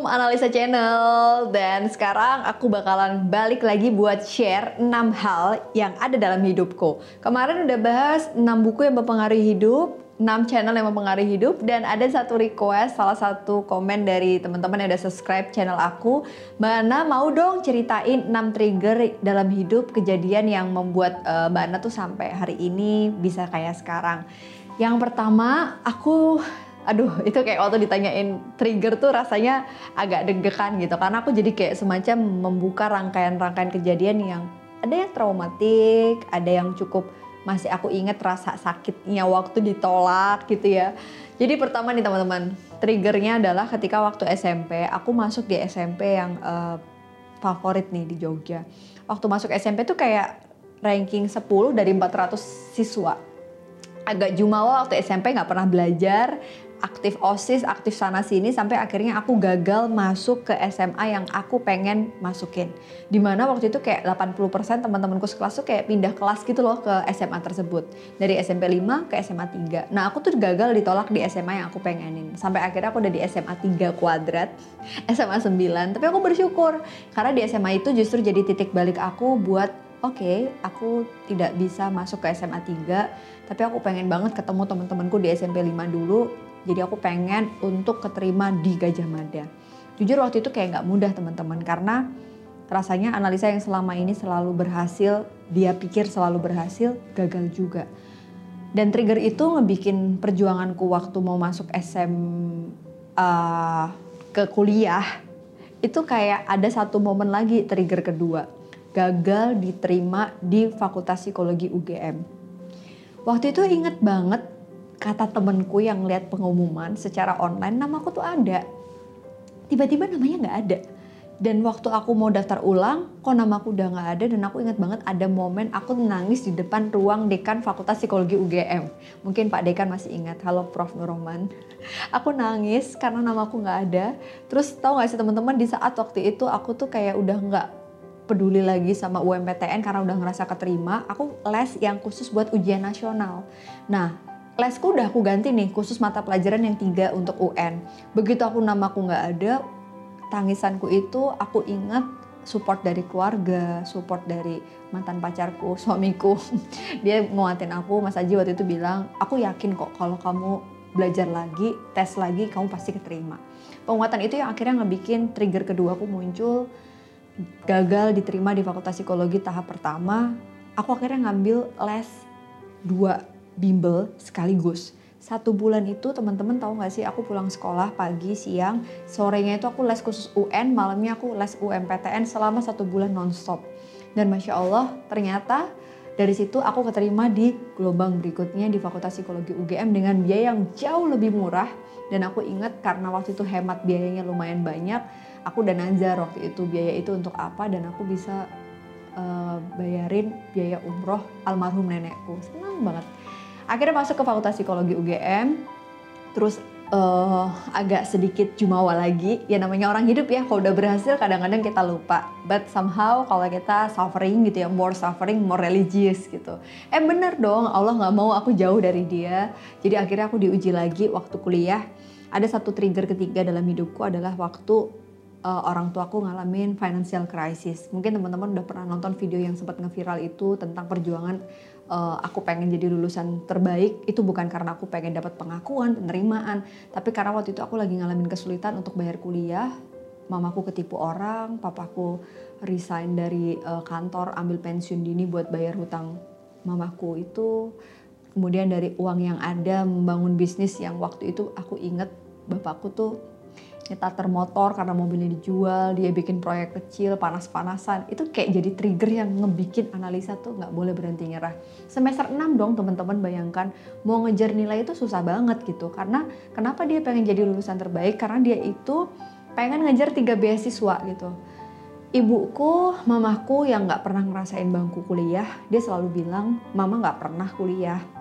Assalamualaikum Analisa Channel. Dan sekarang aku bakalan balik lagi buat share 6 hal yang ada dalam hidupku. Kemarin udah bahas 6 buku yang mempengaruhi hidup 6 channel yang mempengaruhi hidup dan ada satu request salah satu komen dari teman-teman yang udah subscribe channel aku. Mbak mau dong ceritain 6 trigger dalam hidup kejadian yang membuat uh, Mbak tuh sampai hari ini bisa kayak sekarang? Yang pertama aku aduh itu kayak waktu ditanyain trigger tuh rasanya agak deg-degan gitu karena aku jadi kayak semacam membuka rangkaian-rangkaian kejadian yang ada yang traumatik, ada yang cukup masih aku inget rasa sakitnya waktu ditolak gitu ya. Jadi pertama nih teman-teman, triggernya adalah ketika waktu SMP, aku masuk di SMP yang uh, favorit nih di Jogja. Waktu masuk SMP tuh kayak ranking 10 dari 400 siswa agak jumawa waktu SMP nggak pernah belajar aktif OSIS, aktif sana sini sampai akhirnya aku gagal masuk ke SMA yang aku pengen masukin. Di mana waktu itu kayak 80% teman-temanku sekelas tuh kayak pindah kelas gitu loh ke SMA tersebut. Dari SMP 5 ke SMA 3. Nah aku tuh gagal ditolak di SMA yang aku pengenin. Sampai akhirnya aku udah di SMA 3 kuadrat, SMA 9. Tapi aku bersyukur karena di SMA itu justru jadi titik balik aku buat oke okay, aku tidak bisa masuk ke SMA 3 tapi aku pengen banget ketemu teman-temanku di SMP 5 dulu jadi aku pengen untuk keterima di Gajah Mada. Jujur waktu itu kayak nggak mudah teman-teman karena rasanya analisa yang selama ini selalu berhasil, dia pikir selalu berhasil, gagal juga. Dan trigger itu ngebikin perjuanganku waktu mau masuk SM uh, ke kuliah itu kayak ada satu momen lagi trigger kedua gagal diterima di Fakultas Psikologi UGM. Waktu itu inget banget kata temenku yang lihat pengumuman secara online nama aku tuh ada. Tiba-tiba namanya nggak ada. Dan waktu aku mau daftar ulang kok nama aku udah nggak ada dan aku ingat banget ada momen aku nangis di depan ruang dekan Fakultas Psikologi UGM mungkin Pak Dekan masih ingat. Halo Prof. Nuroman aku nangis karena nama aku nggak ada. Terus tahu nggak sih teman-teman di saat waktu itu aku tuh kayak udah nggak peduli lagi sama UMPTN karena udah ngerasa keterima, aku les yang khusus buat ujian nasional. Nah, lesku udah aku ganti nih khusus mata pelajaran yang tiga untuk UN. Begitu aku nama aku nggak ada, tangisanku itu aku ingat support dari keluarga, support dari mantan pacarku, suamiku. Dia nguatin aku, Mas Aji waktu itu bilang, aku yakin kok kalau kamu belajar lagi, tes lagi, kamu pasti keterima. Penguatan itu yang akhirnya ngebikin trigger kedua aku muncul, gagal diterima di Fakultas Psikologi tahap pertama, aku akhirnya ngambil les dua bimbel sekaligus. Satu bulan itu teman-teman tahu nggak sih aku pulang sekolah pagi, siang, sorenya itu aku les khusus UN, malamnya aku les UMPTN selama satu bulan nonstop. Dan masya Allah ternyata dari situ aku keterima di gelombang berikutnya di Fakultas Psikologi UGM dengan biaya yang jauh lebih murah. Dan aku ingat karena waktu itu hemat biayanya lumayan banyak, aku dan nazar waktu itu biaya itu untuk apa dan aku bisa uh, bayarin biaya umroh almarhum nenekku. Senang banget akhirnya masuk ke Fakultas Psikologi UGM terus uh, agak sedikit jumawa lagi. Ya namanya orang hidup ya. Kalau udah berhasil kadang-kadang kita lupa. But somehow kalau kita suffering gitu ya more suffering more religious gitu. Eh bener dong. Allah nggak mau aku jauh dari dia. Jadi akhirnya aku diuji lagi waktu kuliah. Ada satu trigger ketiga dalam hidupku adalah waktu uh, orang tuaku ngalamin financial crisis. Mungkin teman-teman udah pernah nonton video yang sempat ngeviral itu tentang perjuangan uh, aku pengen jadi lulusan terbaik. Itu bukan karena aku pengen dapat pengakuan, penerimaan, tapi karena waktu itu aku lagi ngalamin kesulitan untuk bayar kuliah. Mamaku ketipu orang, papaku resign dari uh, kantor ambil pensiun dini buat bayar hutang mamaku itu. Kemudian dari uang yang ada membangun bisnis yang waktu itu aku inget bapakku tuh starter motor karena mobilnya dijual, dia bikin proyek kecil, panas-panasan. Itu kayak jadi trigger yang ngebikin analisa tuh nggak boleh berhenti nyerah. Semester 6 dong teman-teman bayangkan, mau ngejar nilai itu susah banget gitu. Karena kenapa dia pengen jadi lulusan terbaik? Karena dia itu pengen ngejar tiga beasiswa gitu. Ibuku, mamaku yang nggak pernah ngerasain bangku kuliah, dia selalu bilang, mama nggak pernah kuliah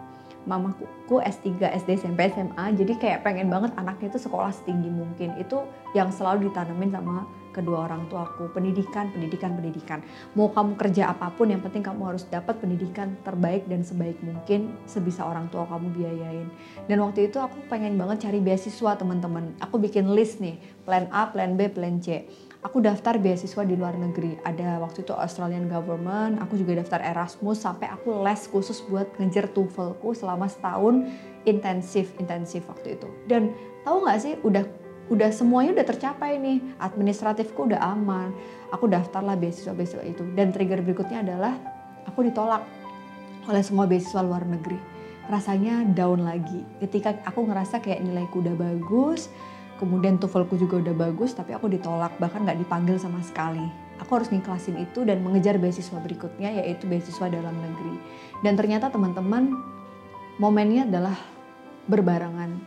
mamaku S3, SD, SMP, SMA. Jadi kayak pengen banget anaknya itu sekolah setinggi mungkin. Itu yang selalu ditanemin sama kedua orang tuaku. Pendidikan, pendidikan, pendidikan. Mau kamu kerja apa pun, yang penting kamu harus dapat pendidikan terbaik dan sebaik mungkin sebisa orang tua kamu biayain. Dan waktu itu aku pengen banget cari beasiswa teman-teman. Aku bikin list nih, plan A, plan B, plan C aku daftar beasiswa di luar negeri. Ada waktu itu Australian government, aku juga daftar Erasmus sampai aku les khusus buat ngejar TOEFLku selama setahun intensif intensif waktu itu. Dan tahu nggak sih udah udah semuanya udah tercapai nih, administratifku udah aman. Aku daftarlah beasiswa-beasiswa itu dan trigger berikutnya adalah aku ditolak oleh semua beasiswa luar negeri. Rasanya down lagi. Ketika aku ngerasa kayak nilaiku udah bagus, kemudian TOEFLku juga udah bagus tapi aku ditolak bahkan nggak dipanggil sama sekali. Aku harus ngiklasin itu dan mengejar beasiswa berikutnya yaitu beasiswa dalam negeri. Dan ternyata teman-teman momennya adalah berbarengan.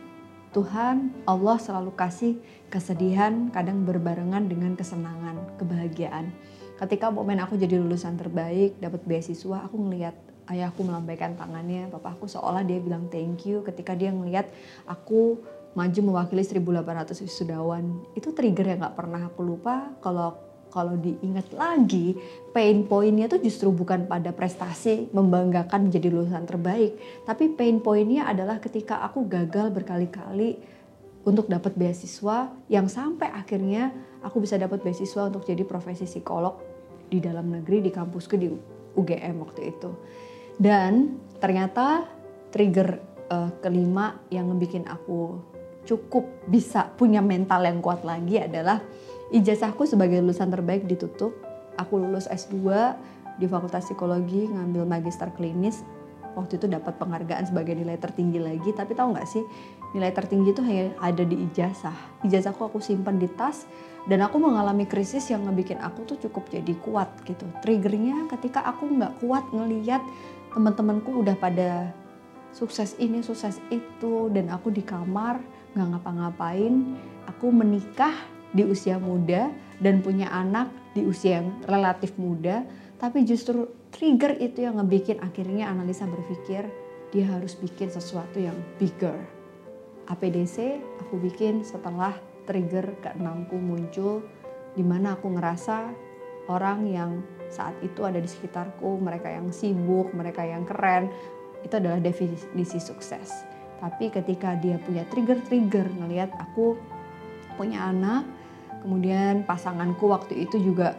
Tuhan Allah selalu kasih kesedihan kadang berbarengan dengan kesenangan kebahagiaan. Ketika momen aku jadi lulusan terbaik dapat beasiswa aku ngelihat ayahku melambaikan tangannya papaku seolah dia bilang thank you ketika dia ngelihat aku maju mewakili 1800 wisudawan. Itu trigger yang gak pernah aku lupa. Kalau kalau diingat lagi pain pointnya tuh justru bukan pada prestasi membanggakan menjadi lulusan terbaik. Tapi pain pointnya adalah ketika aku gagal berkali-kali untuk dapat beasiswa yang sampai akhirnya aku bisa dapat beasiswa untuk jadi profesi psikolog di dalam negeri di kampusku di UGM waktu itu. Dan ternyata trigger uh, kelima yang ngebikin aku cukup bisa punya mental yang kuat lagi adalah ijazahku sebagai lulusan terbaik ditutup. Aku lulus S2 di Fakultas Psikologi ngambil magister klinis. Waktu itu dapat penghargaan sebagai nilai tertinggi lagi, tapi tahu nggak sih nilai tertinggi itu hanya ada di ijazah. Ijazahku aku simpan di tas dan aku mengalami krisis yang ngebikin aku tuh cukup jadi kuat gitu. Triggernya ketika aku nggak kuat ngeliat teman-temanku udah pada sukses ini, sukses itu dan aku di kamar nggak ngapa-ngapain, aku menikah di usia muda dan punya anak di usia yang relatif muda, tapi justru trigger itu yang ngebikin akhirnya analisa berpikir dia harus bikin sesuatu yang bigger. APDC aku bikin setelah trigger keenamku muncul di mana aku ngerasa orang yang saat itu ada di sekitarku, mereka yang sibuk, mereka yang keren, itu adalah definisi sukses tapi ketika dia punya trigger-trigger ngelihat aku punya anak kemudian pasanganku waktu itu juga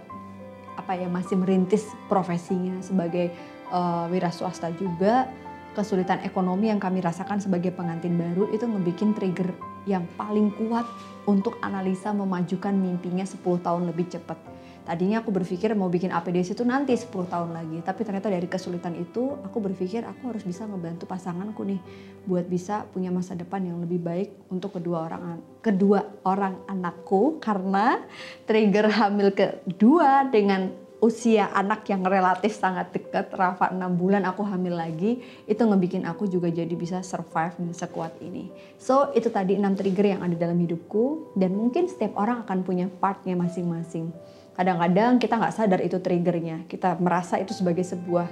apa ya masih merintis profesinya sebagai uh, wira swasta juga kesulitan ekonomi yang kami rasakan sebagai pengantin baru itu ngebikin trigger yang paling kuat untuk analisa memajukan mimpinya 10 tahun lebih cepat Tadinya aku berpikir mau bikin APDC itu nanti 10 tahun lagi, tapi ternyata dari kesulitan itu aku berpikir aku harus bisa ngebantu pasanganku nih buat bisa punya masa depan yang lebih baik untuk kedua orang kedua orang anakku karena trigger hamil kedua dengan usia anak yang relatif sangat dekat, Rafa 6 bulan aku hamil lagi, itu ngebikin aku juga jadi bisa survive dan sekuat ini. So itu tadi 6 trigger yang ada dalam hidupku dan mungkin setiap orang akan punya partnya masing-masing. Kadang-kadang kita nggak sadar itu triggernya. Kita merasa itu sebagai sebuah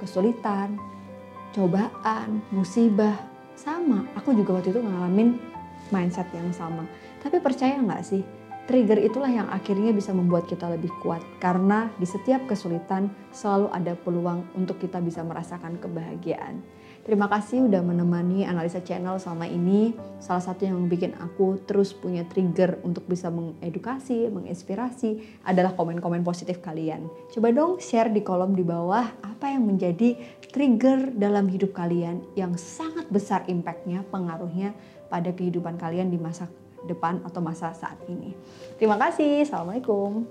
kesulitan, cobaan, musibah. Sama, aku juga waktu itu ngalamin mindset yang sama. Tapi percaya nggak sih, trigger itulah yang akhirnya bisa membuat kita lebih kuat. Karena di setiap kesulitan selalu ada peluang untuk kita bisa merasakan kebahagiaan. Terima kasih udah menemani analisa channel selama ini. Salah satu yang bikin aku terus punya trigger untuk bisa mengedukasi, menginspirasi adalah komen-komen positif kalian. Coba dong share di kolom di bawah apa yang menjadi trigger dalam hidup kalian yang sangat besar impactnya, pengaruhnya pada kehidupan kalian di masa depan atau masa saat ini. Terima kasih. Assalamualaikum.